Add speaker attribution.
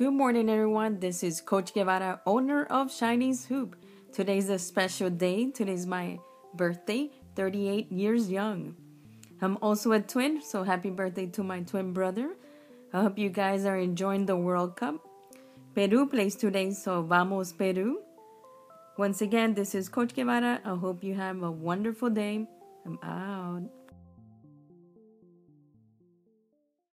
Speaker 1: Good morning, everyone. This is Coach Guevara, owner of Chinese Hoop. Today's a special day. Today's my birthday, 38 years young. I'm also a twin, so happy birthday to my twin brother. I hope you guys are enjoying the World Cup. Peru plays today, so vamos Peru. Once again, this is Coach Guevara. I hope you have a wonderful day. I'm out.